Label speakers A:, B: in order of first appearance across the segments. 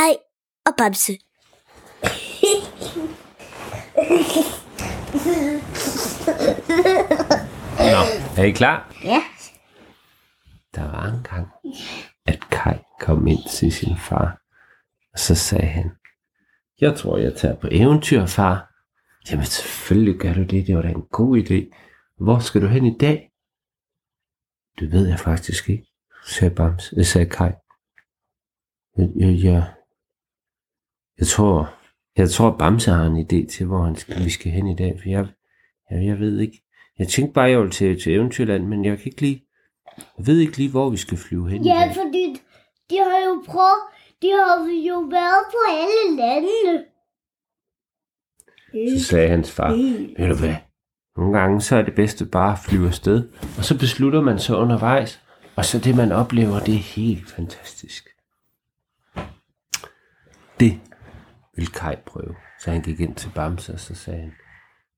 A: Hej og Bamse.
B: Nå, er I klar?
A: Ja.
B: Der var engang, at Kai kom ind til sin far, og så sagde han, jeg tror, jeg tager på eventyr, far. Jamen selvfølgelig gør du det, det var da en god idé. Hvor skal du hen i dag? Det ved jeg faktisk ikke, sagde Bams, det sagde Kai. Jeg, jeg, jeg, jeg tror, jeg tror, Bamse har en idé til, hvor han skal, vi skal hen i dag, for jeg, jeg, jeg ved ikke. Jeg tænkte bare, jeg ville til, til Eventyrland, men jeg kan ikke lige, jeg ved ikke lige, hvor vi skal flyve hen i
A: Ja,
B: dag.
A: fordi de har jo prøvet, de har jo været på alle landene.
B: Så sagde hans far, ved du hvad, nogle gange så er det bedste bare at flyve afsted, og så beslutter man sig undervejs, og så det man oplever, det er helt fantastisk. Det vil Kai prøve. Så han gik ind til Bamse, og så sagde han,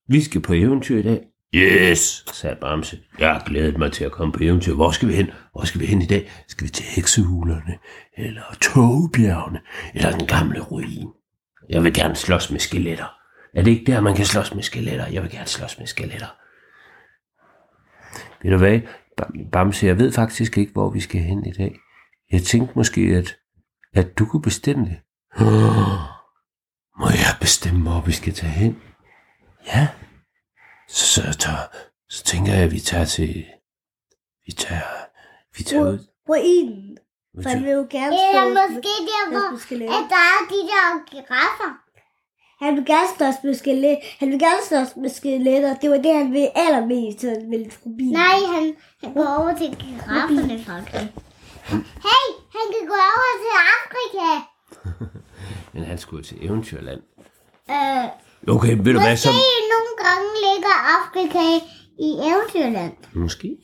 B: vi skal på eventyr i dag. Yes, sagde Bamse. Jeg har glædet mig til at komme på eventyr. Hvor skal vi hen? Hvor skal vi hen i dag? Skal vi til heksehulerne? Eller togbjergene? Eller den gamle ruin? Jeg vil gerne slås med skeletter. Er det ikke der, man kan slås med skeletter? Jeg vil gerne slås med skeletter. Ved du hvad, Bam- Bamse, jeg ved faktisk ikke, hvor vi skal hen i dag. Jeg tænkte måske, at, at du kunne bestemme det. Må jeg bestemme, hvor vi skal tage hen? Ja. Så, så, tager, så tænker jeg, at vi tager til... Vi tager... Vi tager ud...
C: Ruinen.
B: Vi
C: For han vil jo gerne
A: Eller
C: slås
A: måske der, hvor at der er de der giraffer.
C: Han vil gerne slås med skeletter. Han vil gerne slås med skeletter. Det var det, han ville allermest, så han ville forbi.
A: Nej, han, han går over til girafferne faktisk. Hey, han kan gå over til Afrika.
B: men han skulle til Eventyrland.
A: Øh,
B: Okay, ved du hvad, så...
A: måske nogle gange ligger Afrika i Eventyrland.
B: Måske.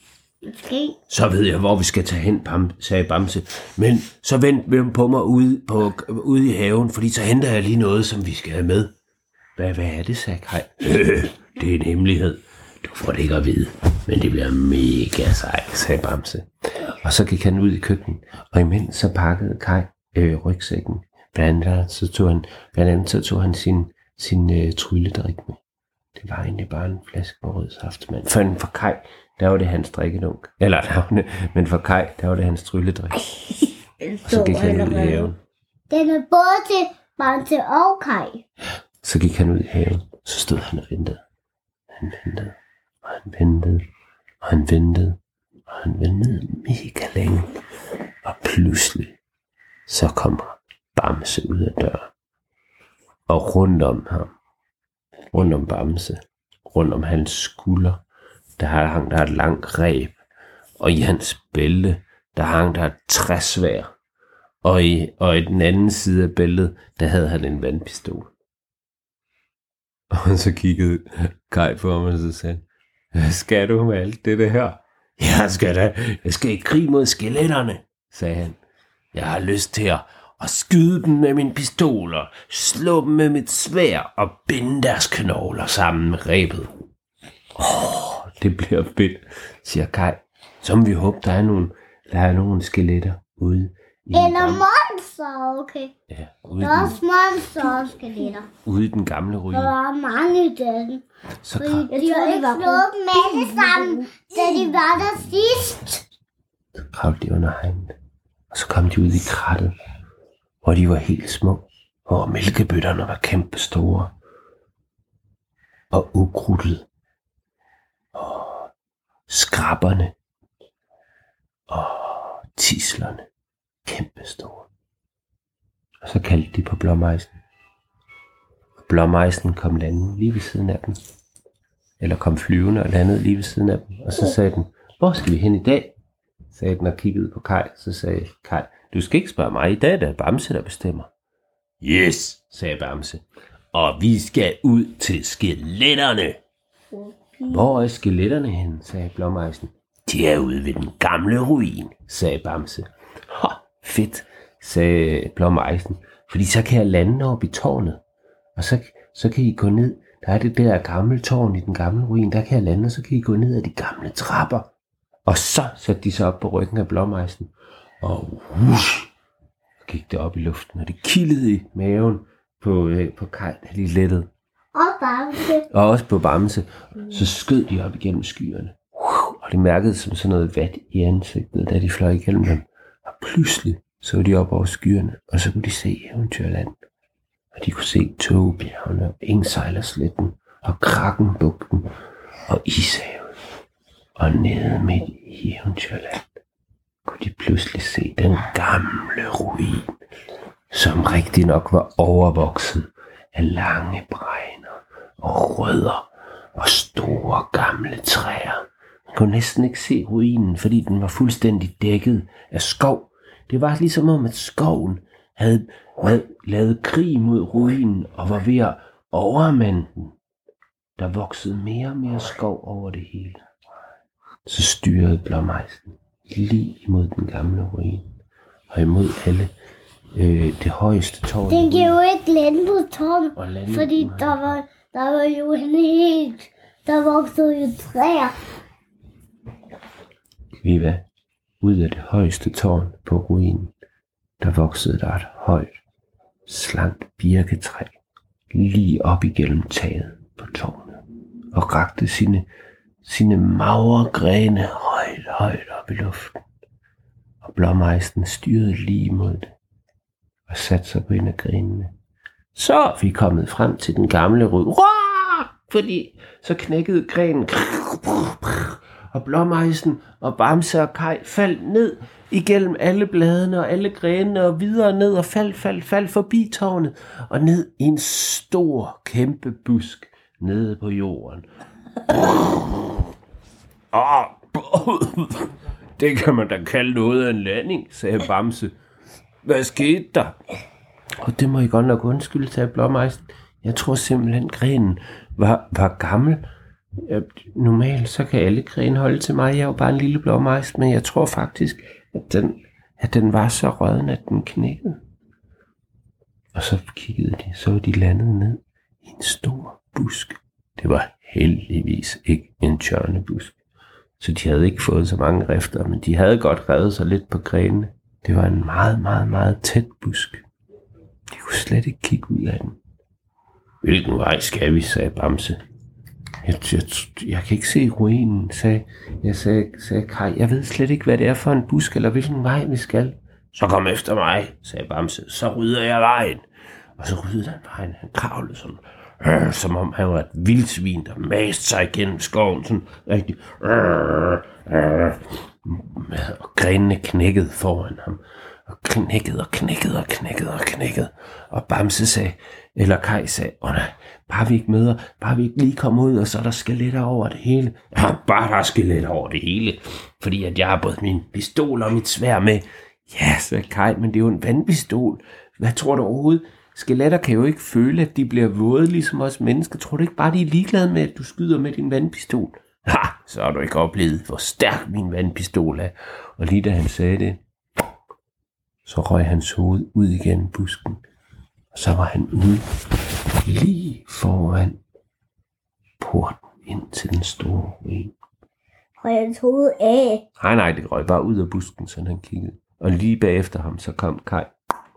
A: Måske.
B: Så ved jeg, hvor vi skal tage hen, Bam, sagde Bamse. Men så vent med på mig ude, på, ude i haven, fordi så henter jeg lige noget, som vi skal have med. Hvad, hvad er det, sagde? Øh, det er en hemmelighed. Du får det ikke at vide, men det bliver mega sejt, sagde Bamse. Og så gik han ud i køkkenet, og imens så pakkede Kai øh, rygsækken. Blandt andet, så tog han, blandt andet så tog han sin, sin øh, trylledrik med. Det var egentlig bare en flaske med rød saft, men for, for Kai, der var det hans drikkedunk. Eller, der var det, men for Kai, der var det hans trylledrik. Og så gik han ud i haven.
A: Den er både til Bante og Kai.
B: Så gik han ud i haven. Så stod han og ventede. Han ventede, og han ventede, og han ventede, og han ventede mega længe. Og pludselig, så kom Bamse ud af døren. Og rundt om ham, rundt om Bamse, rundt om hans skulder, der hang der et langt reb. Og i hans bælte, der hang der et træsvær. Og i, og i den anden side af bæltet, der havde han en vandpistol. Og så kiggede Kai på ham, og så sagde hvad skal du med alt det der her? Jeg skal da, jeg skal i krig mod skeletterne, sagde han. Jeg har lyst til at, at skyde dem med min pistol og slå dem med mit svær og binde deres knogler sammen med rebet. Åh, det bliver fedt, siger Kai. Så må vi håbe, der er nogle, der er nogle skeletter ude i
A: Eller
B: gamle,
A: monster, okay.
B: ja, ude,
A: Der er
B: den,
A: også monster og skeletter.
B: ude i den gamle ruin.
A: Der er mange dem.
B: Så
A: Fordi
B: kra-
A: de har ikke slået dem alle sammen, da de var der sidst.
B: kravlede de under hegnet. Og så kom de ud i krattet, og de var helt små, og mælkebøtterne var kæmpe store. Og ukrudtet. Og skrabberne. Og tislerne. Kæmpe store. Og så kaldte de på blåmejsen. Og blåmejsen kom landende lige ved siden af dem. Eller kom flyvende og landede lige ved siden af dem. Og så sagde den, hvor skal vi hen i dag? sagde den og kiggede på Kai. Så sagde Kai, du skal ikke spørge mig i dag, det er Bamse, der bestemmer. Yes, sagde Bamse. Og vi skal ud til skeletterne. Hvor er skeletterne hen, sagde Blåmejsen. De er ude ved den gamle ruin, sagde Bamse. Ha, fedt, sagde Blåmejsen. Fordi så kan jeg lande oppe i tårnet. Og så, så kan I gå ned. Der er det der gamle tårn i den gamle ruin. Der kan jeg lande, og så kan I gå ned ad de gamle trapper. Og så satte de sig op på ryggen af blåmejsen. Og whoosh, gik det op i luften, og det kildede i maven på, øh, på Kai, da de lettede.
A: Og bamse.
B: Og også på Bamse. Så skød de op igennem skyerne. Og de mærkede som sådan noget vat i ansigtet, da de fløj igennem dem. Og pludselig så de op over skyerne, og så kunne de se eventyrland. Og de kunne se togebjergene, og Engsejlersletten, og Krakkenbugten, og Ishavet. Og nede midt i eventyrland kunne de pludselig se den gamle ruin, som rigtig nok var overvokset af lange bregner og rødder og store gamle træer. Man kunne næsten ikke se ruinen, fordi den var fuldstændig dækket af skov. Det var ligesom om, at skoven havde havde lavet krig mod ruinen og var ved at overmande den. Der voksede mere og mere skov over det hele. Så styrede blåmejsen lige imod den gamle ruin og imod alle øh, det højeste tårn.
A: Den kan jo ikke lande på Tom, fordi der var, der var jo en helt... Der voksede jo træer.
B: Viva, ud af det højeste tårn på ruinen, der voksede der et højt, slankt birketræ lige op igennem taget på tårnet og rakte sine, sine magre grene højt, op i luften. Og blåmejsen styrede lige mod det og satte sig på en af grenene. Så er vi kommet frem til den gamle rød. Fordi så knækkede grenen og blåmejsen og Bamse og Kai faldt ned igennem alle bladene og alle grenene og videre ned og faldt, faldt, faldt forbi tårnet og ned i en stor, kæmpe busk nede på jorden. Ah, det kan man da kalde noget af en landing, sagde Bamse. Hvad skete der? Og det må I godt nok undskylde, sagde Blåmejsen. Jeg tror simpelthen, grenen var, var gammel. Ja, normalt så kan alle grene holde til mig. Jeg er jo bare en lille blåmejs, men jeg tror faktisk, at den, at den var så rødden, at den knækkede. Og så kiggede de, så var de landet ned i en stor busk. Det var heldigvis ikke en tjørnebusk. Så de havde ikke fået så mange rifter, men de havde godt revet sig lidt på grenene. Det var en meget, meget, meget tæt busk. De kunne slet ikke kigge ud af den. Hvilken vej skal vi, sagde Bamse. Jeg, jeg, jeg kan ikke se ruinen, sagde, jeg sagde, sagde Kai. Jeg ved slet ikke, hvad det er for en busk, eller hvilken vej vi skal. Så kom efter mig, sagde Bamse. Så rydder jeg vejen. Og så ryddede han vejen. Han kravlede sådan, øh, som om han var et vildsvin, der maste sig igennem skoven. Sådan rigtig. Øh, øh, og grenene knækkede foran ham. Og knækkede og knækkede og knækkede og knækkede. Og Bamse sagde, eller Kai sagde, åh nej, bare vi ikke møder, bare vi ikke lige kommer ud, og så er der skeletter over det hele. Ja, bare der er skeletter over det hele, fordi at jeg har både min pistol og mit svær med. Ja, sagde Kai, men det er jo en vandpistol. Hvad tror du overhovedet? Skeletter kan jo ikke føle, at de bliver våde, ligesom os mennesker. Tror du ikke bare, de er ligeglade med, at du skyder med din vandpistol? Ha, så har du ikke oplevet, hvor stærk min vandpistol er. Og lige da han sagde det, så røg hans hoved ud igen busken. Og så var han ude lige foran porten ind til den store ruin.
C: Og hans hoved af.
B: Nej, nej, det røg bare ud af busken, så han kiggede. Og lige bagefter ham, så kom Kai,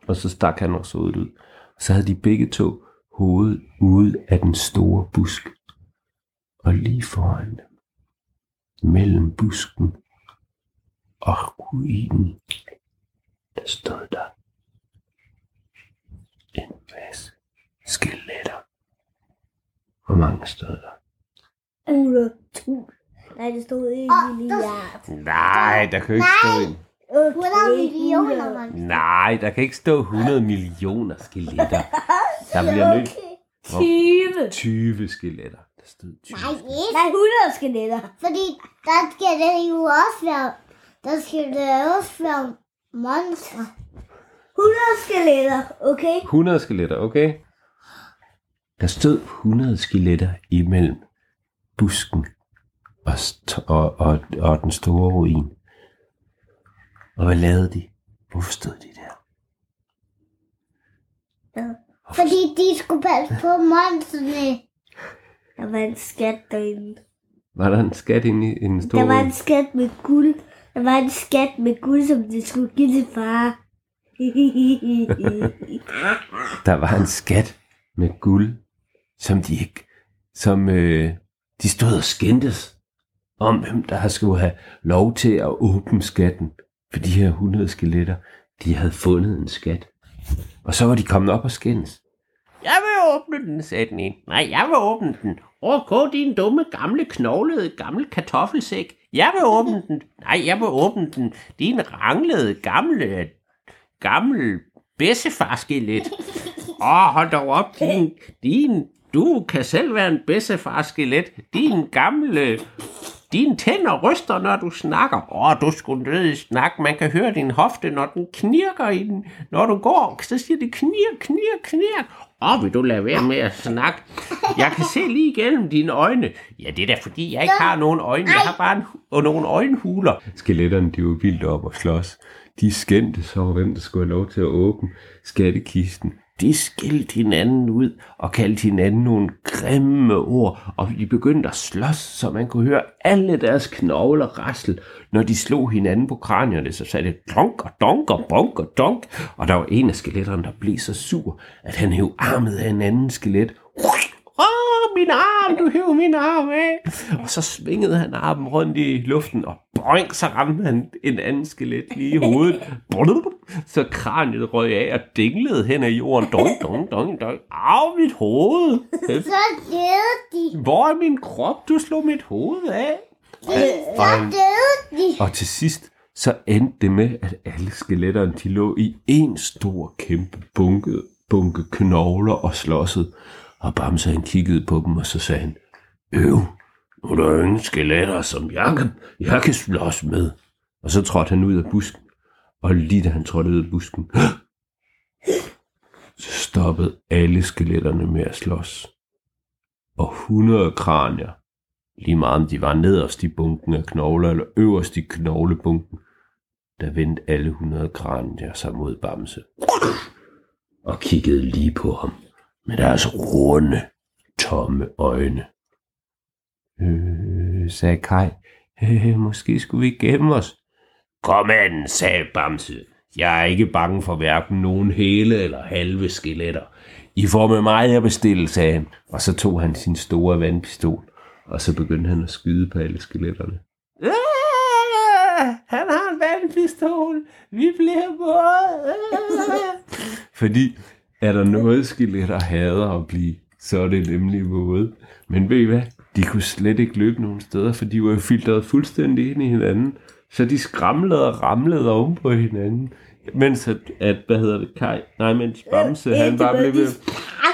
B: og så stak han også hovedet ud. Så havde de begge to hovedet ude af den store busk. Og lige foran dem, mellem busken og ruinen, der stod der en masse skeletter. Hvor mange stod der?
C: 100 Nej, det stod ikke oh, milliard.
B: Nej, der kan ikke stå en.
A: 100 millioner, man.
B: Nej, der kan ikke stå 100 millioner skeletter. Der bliver nødt
C: 20.
B: 20 skeletter. Der stod 20.
A: Nej, ikke.
C: Nej, 100 skeletter.
A: Fordi der skal det jo også være... Der skal det også være monster.
C: 100 skeletter, okay?
B: 100 skeletter, okay? Der stod 100 skeletter imellem busken og, og, og, og den store ruin. Og hvad lavede de? Hvorfor stod de der?
A: Fordi de skulle passe på monsterne.
C: Der var en skat derinde.
B: Var der en skat inde i, den store
C: Der var en skat med guld. Der var en skat med guld, som de skulle give til far.
B: Der var en skat med guld, som de ikke, som øh, de stod og skændtes om, hvem der skulle have lov til at åbne skatten. For de her 100 skeletter, de havde fundet en skat. Og så var de kommet op og skændes.
D: Jeg vil åbne den, sagde den ene. Nej, jeg vil åbne den. Åh, gå din dumme, gamle, knoglede, gamle kartoffelsæk. Jeg vil åbne den. Nej, jeg vil åbne den. Din ranglede, gamle, gammel bedstefarskelet. Åh, hold dog op, din, din, du kan selv være en bedstefarskelet. Din gamle, dine tænder ryster, når du snakker. Åh, du skulle nødig snakke. Man kan høre din hofte, når den knirker i den. Når du går, så siger det knir, knir, knir. Åh, vil du lade være med at snakke? Jeg kan se lige igennem dine øjne. Ja, det er da fordi, jeg ikke har nogen øjne. Jeg har bare en, og nogle øjenhuler.
B: Skeletterne, de var vildt op og slås. De skændte så, hvem der skulle have lov til at åbne skattekisten.
D: De skældte hinanden ud og kaldte hinanden nogle grimme ord, og de begyndte at slås, så man kunne høre alle deres knogler rasle. Når de slog hinanden på kranierne, så sagde det klonk og donk og bonk og donk. Og der var en af skeletterne, der blev så sur, at han hæv armet af en anden skelet. Åh, min arm, du hæv min arm af. Og så svingede han armen rundt i luften, og boing, så ramte han en anden skelet lige i hovedet. Så kraniet røg af og dinglede hen ad jorden. Dong, dong, dong, dong. Au, mit hoved.
A: Så døde de.
D: Hvor er min krop? Du slog mit hoved af.
A: Så døde de.
B: og til sidst, så endte det med, at alle skeletterne, de lå i en stor, kæmpe bunke, bunke knogler og slåssede. Og Bamse han kiggede på dem, og så sagde han, Øv, nu er der ingen skeletter, som jeg kan, jeg kan slås med. Og så trådte han ud af busken. Og lige da han trådte ud af busken, så stoppede alle skeletterne med at slås. Og 100 kranier, lige meget om de var nederst i bunken af knogler eller øverst i knoglebunken, der vendte alle 100 kranier sig mod Bamse. Og kiggede lige på ham med deres runde, tomme øjne. Øh, sagde Kai. Øh, måske skulle vi gemme os.
D: Kom an, sagde Bamse. Jeg er ikke bange for hverken nogen hele eller halve skeletter.
B: I får med mig at bestille, sagde han. Og så tog han sin store vandpistol, og så begyndte han at skyde på alle skeletterne.
D: Ah, han har en vandpistol. Vi bliver våde.
B: Fordi er der noget skeletter hader at blive, så er det nemlig våde. Men ved I hvad? De kunne slet ikke løbe nogen steder, for de var jo filtreret fuldstændig ind i hinanden. Så de skramlede og ramlede oven på hinanden. Mens at, at hvad hedder det, Kai? Nej, mens Bamse, han bare blev ved.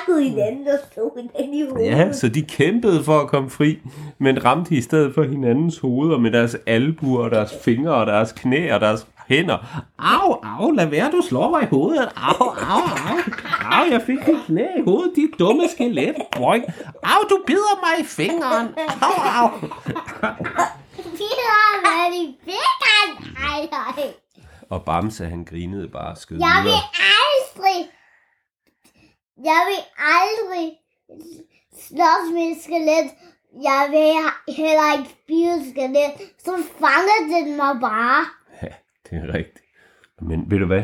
C: De hinanden og slog hinanden i hovedet.
B: Ja, så de kæmpede for at komme fri, men ramte i stedet for hinandens hoveder med deres albuer, og deres fingre, og deres knæ og deres hænder.
D: Au, au, lad være, du slår mig i hovedet. Au, au, au. Au, jeg fik dit knæ i hovedet, dit dumme skelet. Boing. Au, du bider mig i fingeren. Au, au.
A: Har været i fingeren. Nej, nej.
B: Og Bamse, han grinede bare og skød
A: Jeg vil
B: videre.
A: aldrig, jeg vil aldrig slås med et skelet. Jeg vil heller ikke spise et skelet. Så fanger den mig bare.
B: Ja, det er rigtigt. Men ved du hvad?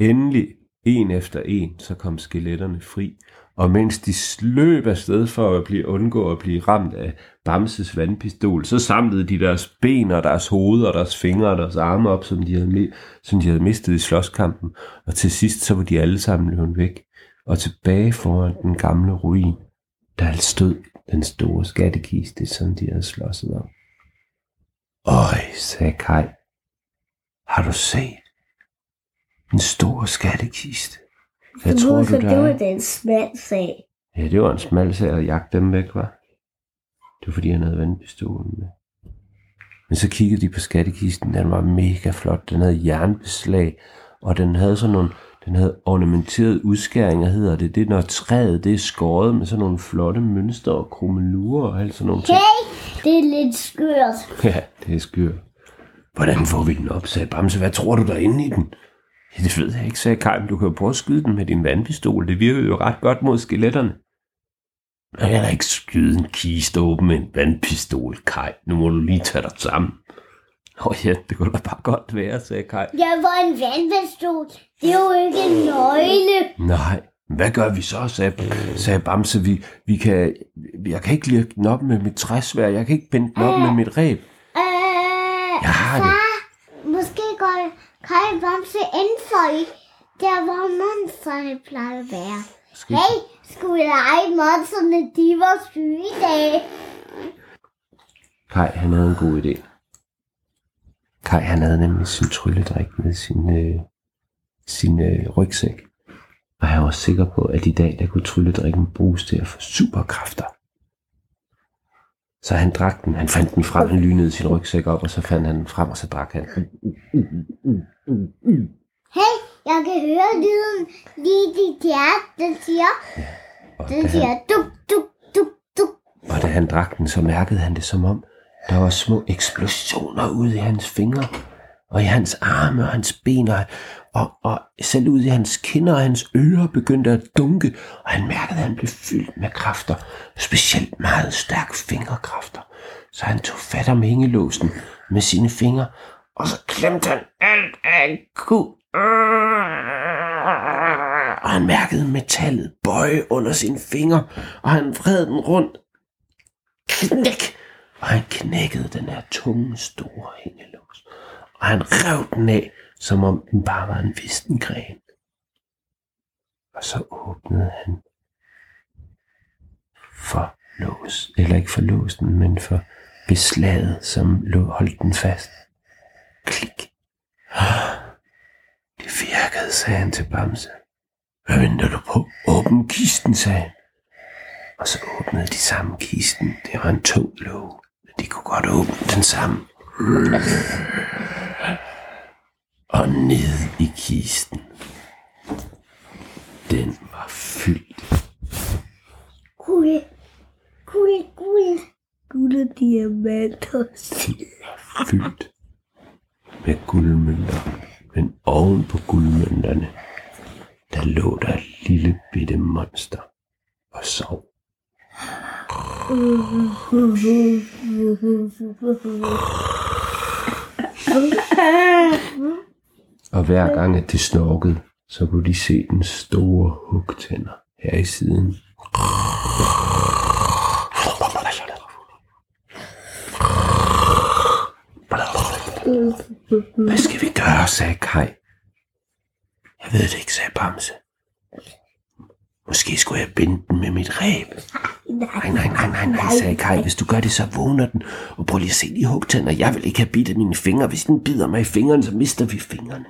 B: Endelig, en efter en, så kom skeletterne fri. Og mens de sløb afsted for at blive undgå at blive ramt af Bamses vandpistol, så samlede de deres ben og deres hoved og deres fingre og deres arme op, som de havde, som de havde mistet i slåskampen. Og til sidst så var de alle sammen løbet væk. Og tilbage foran den gamle ruin, der stod den store skattekiste, som de havde slåsset om. Øj, sagde Kai. Har du set? En stor skattekiste. Hvad tror du,
C: så
B: der
C: det var da en smal sag.
B: Ja, det var en smal sag at jagte dem væk, var. Det var fordi, han havde vandpistolen med. Men så kiggede de på skattekisten. Den var mega flot. Den havde jernbeslag, og den havde sådan nogle, den havde ornamenteret udskæringer, hedder det. Det er, når træet det er skåret med sådan nogle flotte mønstre og krummelurer og alt sådan nogle ting.
A: Det er lidt skørt.
B: Ja, det er skørt. Hvordan får vi den op, sagde Bamse. Hvad tror du, der er inde i den? Ja, det ved jeg ikke, sagde Kaj, men du kan jo prøve at skyde den med din vandpistol. Det virkede jo ret godt mod skeletterne. Jeg kan da ikke skyde en kiste åben med en vandpistol, Kaj. Nu må du lige tage dig sammen. Oh, ja, det kunne da bare godt være, sagde Kai.
A: Jeg var en vandpistol. Det er jo ikke en nøgle.
B: Nej, hvad gør vi så, sagde, sagde Bamse. Vi, vi kan, jeg kan ikke lirke den op med mit træsvær. Jeg kan ikke binde den op med mit ræb.
A: Øh,
B: Jeg har det.
A: far, måske går Kai Bamse indenfor i, der hvor monsterne plejer at være.
B: Skal
A: Hey, skulle vi lege monsterne, de var syge i dag?
B: Kai, han havde en god idé. Kai, han havde nemlig sin trylledrik med sin, øh, sin øh, rygsæk. Og han var sikker på, at i dag, der kunne trylledrikken bruges til at få superkræfter. Så han drak den, han fandt den frem, han lynede sin rygsæk op, og så fandt han den frem, og så drak han.
A: Hey, jeg kan høre lyden lige dit hjerte, den siger,
B: Og
A: den siger
B: han,
A: duk, duk, duk, duk.
B: og da han drak den, så mærkede han det som om, der var små eksplosioner ude i hans fingre, og i hans arme og hans ben, og, og, og selv ud i hans kinder og hans ører begyndte at dunke, og han mærkede, at han blev fyldt med kræfter, specielt meget stærke fingerkræfter. Så han tog fat om hængelåsen med sine fingre, og så klemte han alt, han kunne. Og han mærkede metallet bøje under sine fingre, og han vred den rundt. Knæk! Og han knækkede den her tunge, store hængelås. Og han rev den af, som om den bare var en vistengren. Og så åbnede han for lås, eller ikke for låsen, men for beslaget, som lå, holdt den fast. Klik. Det virkede, sagde han til Bamse. Hvad venter du på? Åbn kisten, sagde han. Og så åbnede de sammen kisten. Det var en tung låg, men de kunne godt åbne den sammen. Og ned i kisten. Den var fyldt.
A: Guld, guld, guld.
C: Gulde diamanter.
B: Fyldt med guldmønter. Men oven på guldmønterne, der lå der et lille bitte monster og sov. Og hver gang at det snorkede, så kunne de se den store hugtænder her i siden. Hvad skal vi gøre, sagde Kai. Jeg ved det ikke, sagde Bamse. Måske skulle jeg binde den med mit ræb. Nej, nej, nej, nej, nej, sagde Kai. Hvis du gør det, så vågner den. Og prøv lige at se de hugtænder. Jeg vil ikke have bidt af mine fingre. Hvis den bider mig i fingrene, så mister vi fingrene.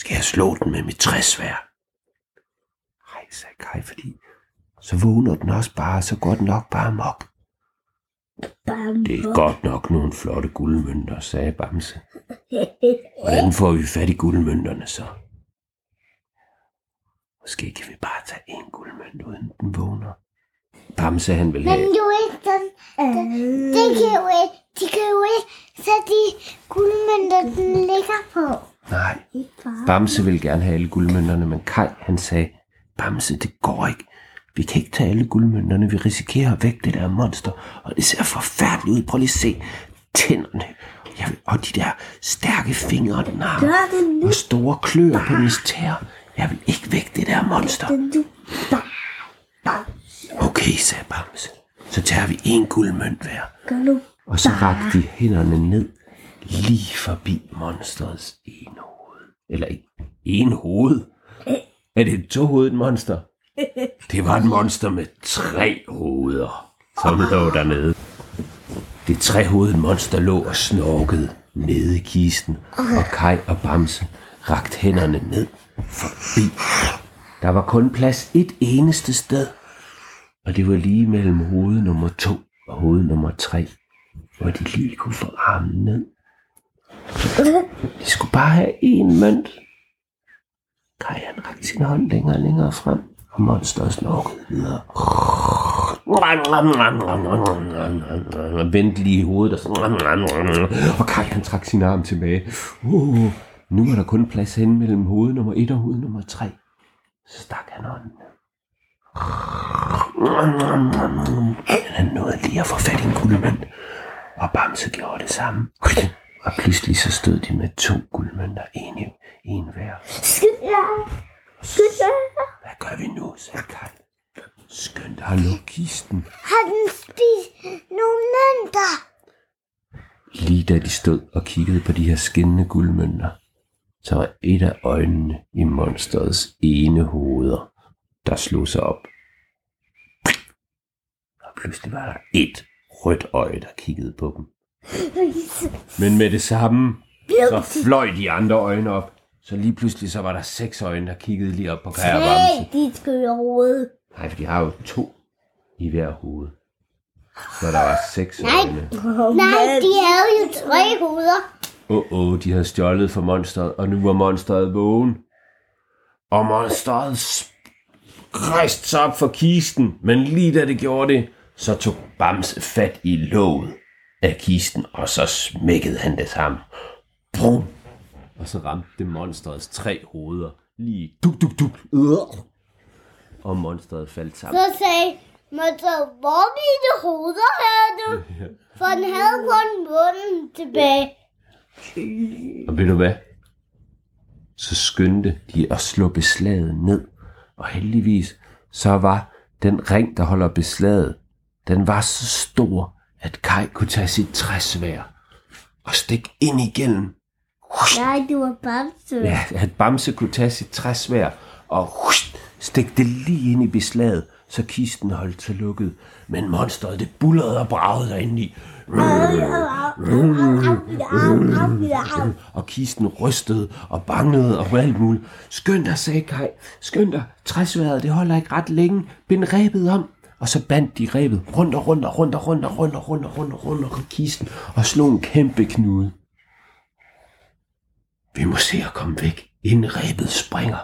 B: Skal jeg slå den med mit træsvær? Nej, sagde Kai, fordi så vågner den også bare, så går den nok bare mok. Det er godt nok nogle flotte guldmønter, sagde Bamse. Hvordan får vi fat i guldmønterne så? Måske kan vi bare tage en guldmønt, uden den vågner. Bamse, han vil
A: Men
B: have...
A: jo ikke den, den, det kan jo ikke, de kan jo ikke sætte de guldmønter, den ligger på.
B: Nej, Bamse vil gerne have alle guldmønterne, men Kai, han sagde, Bamse, det går ikke. Vi kan ikke tage alle guldmønterne. Vi risikerer at vække det der monster. Og det ser forfærdeligt ud. Prøv lige at se tænderne. Jeg vil, og de der stærke fingre,
C: det nu.
B: Og store kløer på dens tær. Jeg vil ikke vække det der monster. Okay, sagde Bamse. Så tager vi en guldmønt hver. Og så rakte de hænderne ned lige forbi monsterets ene hoved. Eller ikke en hoved. Er det et tohovedet monster? Det var et monster med tre hoveder, som lå dernede. Det trehovedede monster lå og snorkede nede i kisten, og Kai og Bamse rakte hænderne ned forbi. Der var kun plads et eneste sted, og det var lige mellem hoved nummer to og hoved nummer tre, hvor de lige kunne få armen ned. De skulle bare have én mønt. Kajan rakte sin hånd længere og længere frem, og monsteret snorkede videre. Og vendte lige i hovedet, og, og Kajan trak sin arm tilbage. Uh, nu var der kun plads hen mellem hoved nummer 1 og hoved nummer 3. Så stak han hånden han nåede lige at få fat i en guldmønt, og Bamse gjorde det samme. Og pludselig så stod de med to guldmønter, en i en hver.
A: Skynd jer. Skynd jer.
B: Hvad gør vi nu, sagde Kai. Skynd dig lukke kisten.
A: Har den spist nogle mønter?
B: Lige da de stod og kiggede på de her skinnende guldmønter, så var et af øjnene i monsterets ene hoveder, der slog sig op. Og pludselig var der et rødt øje, der kiggede på dem. Men med det samme, så fløj de andre øjne op. Så lige pludselig så var der seks øjne, der kiggede lige op på Kaj og Bamse.
A: Dit skøre hoved.
B: Nej, for de har jo to i hver hoved. Så der var seks
A: Nej.
B: øjne.
A: Nej, de havde jo tre hoveder.
B: Åh, oh, oh, de havde stjålet for monsteret, og nu var monsteret vågen. Og monsteret rejste sig op for kisten, men lige da det gjorde det, så tog Bamse fat i låget af kisten, og så smækkede han det sammen. Brum! Og så ramte det monsterets tre hoveder lige duk, duk, duk. Øh. Og monsteret faldt sammen.
A: Så sagde Monster, hvor mine hoveder havde du? For den havde kun munden tilbage.
B: Og ved du hvad? Så skyndte de at slå beslaget ned. Og heldigvis, så var den ring, der holder beslaget, den var så stor, at Kai kunne tage sit træsvær og stikke ind igennem.
C: Nej, du var bamse.
B: Ja, at Bamse kunne tage sit træsvær og stikke det lige ind i beslaget, så kisten holdt sig lukket. Men monsteret, det bullerede og bragede derinde i. Og kisten rystede og bangede og alt muligt. Skynd dig, sagde Kai. Skynd dig. Træsværet, det holder ikke ret længe. Bind rebet om. Og så bandt de rebet rundt og rundt og rundt og rundt og rundt og rundt og rundt og rundt om kisten og slog en kæmpe knude. Vi må se at komme væk, inden rebet springer.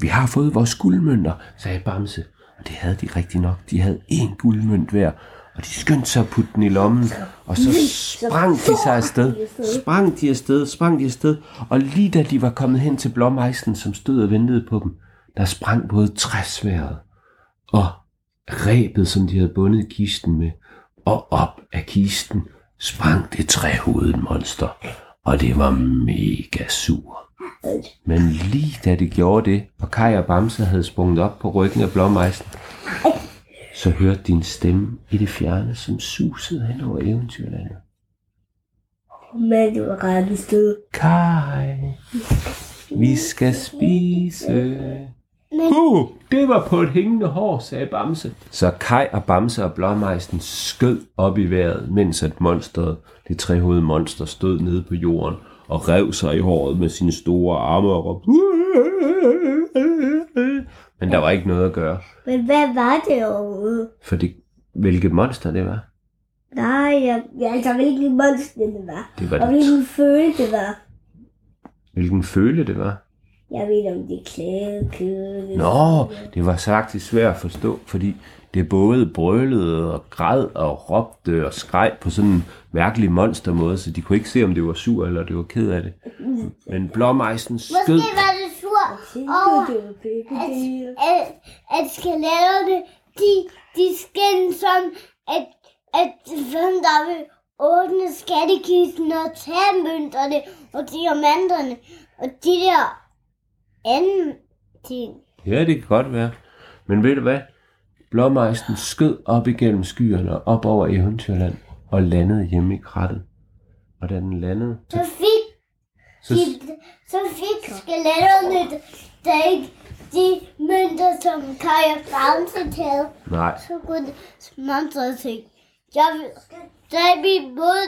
B: Vi har fået vores guldmønter, sagde Bamse. Og det havde de rigtig nok. De havde én guldmønt hver, og de skyndte sig at putte den i lommen. Og så sprang de sig afsted. Sprang de afsted, sprang de afsted. Og lige da de var kommet hen til blåmejsen, som stod og ventede på dem, der sprang både træsværet og rebet, som de havde bundet kisten med. Og op af kisten sprang det trehovedede monster. Og det var mega sur. Men lige da det gjorde det, og Kai og Bamse havde sprunget op på ryggen af blåmejsen, så hørte din stemme i det fjerne, som susede hen over eventyrlandet.
C: Men du var ret sted.
B: Kai, vi skal spise. Uh, det var på et hængende hår, sagde Bamse. Så Kai og Bamse og Blåmejsen skød op i vejret, mens at monsteret, det trehovedede monster, stod nede på jorden og rev sig i håret med sine store arme og råbte. Men der var ikke noget at gøre,
C: Men hvad var det overhovedet?
B: for det, hvilket monster det var.
C: Nej, jeg, jeg altså hvilken monster det var.
B: Det var
C: Og
B: det.
C: hvilken føle det var.
B: Hvilken føle det var.
C: Jeg ved om det er klæde, kød.
B: Nå, det var faktisk svært at forstå, fordi det både brølede og græd og råbte og skreg på sådan en mærkelig monstermåde, så de kunne ikke se, om det var sur eller det var ked af det. Men blåmejsen skød.
A: Måske var det sur over, at, at, at skeletterne, de, de skændes sådan, at, at sådan der vil åbne skattekisten og tage mønterne og diamanterne og de der anden ting.
B: Ja, det kan godt være. Men ved du hvad? Blåmejsen skød op igennem skyerne og op over Eventyrland og landede hjemme i krattet. Og da den landede,
A: Så fik,
B: så,
A: de, så fik skeletterne der ikke de mønter, som Kaja Bamse havde.
B: nej,
A: Så kunne monsteret tænke, jeg tage min mød,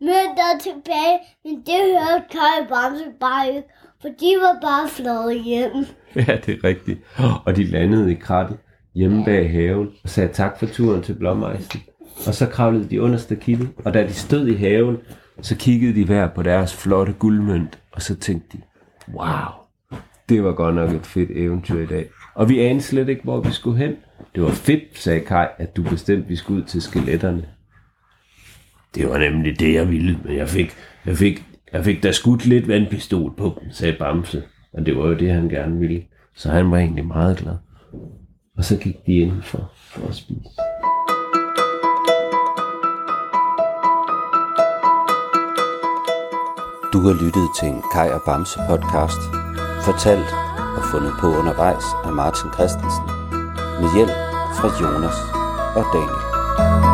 A: mønter tilbage, men det hørte Kaja Bamse bare ikke, for de var bare flået hjem.
B: Ja, det er rigtigt. Og de landede i krattet hjemme bag haven og sagde tak for turen til Blommeisen. Og så kravlede de under stakittet, og da de stod i haven, så kiggede de hver på deres flotte guldmønt, og så tænkte de, wow, det var godt nok et fedt eventyr i dag. Og vi anede slet ikke, hvor vi skulle hen. Det var fedt, sagde Kai, at du bestemte, at vi skulle ud til skeletterne. Det var nemlig det, jeg ville, men jeg fik, jeg fik, jeg fik da skudt lidt vandpistol på dem, sagde Bamse. Og det var jo det, han gerne ville. Så han var egentlig meget glad. Og så gik de indenfor for at spise. Du har lyttet til en Kai og Bamse podcast, fortalt og fundet på undervejs af Martin Christensen, med hjælp fra Jonas og Daniel.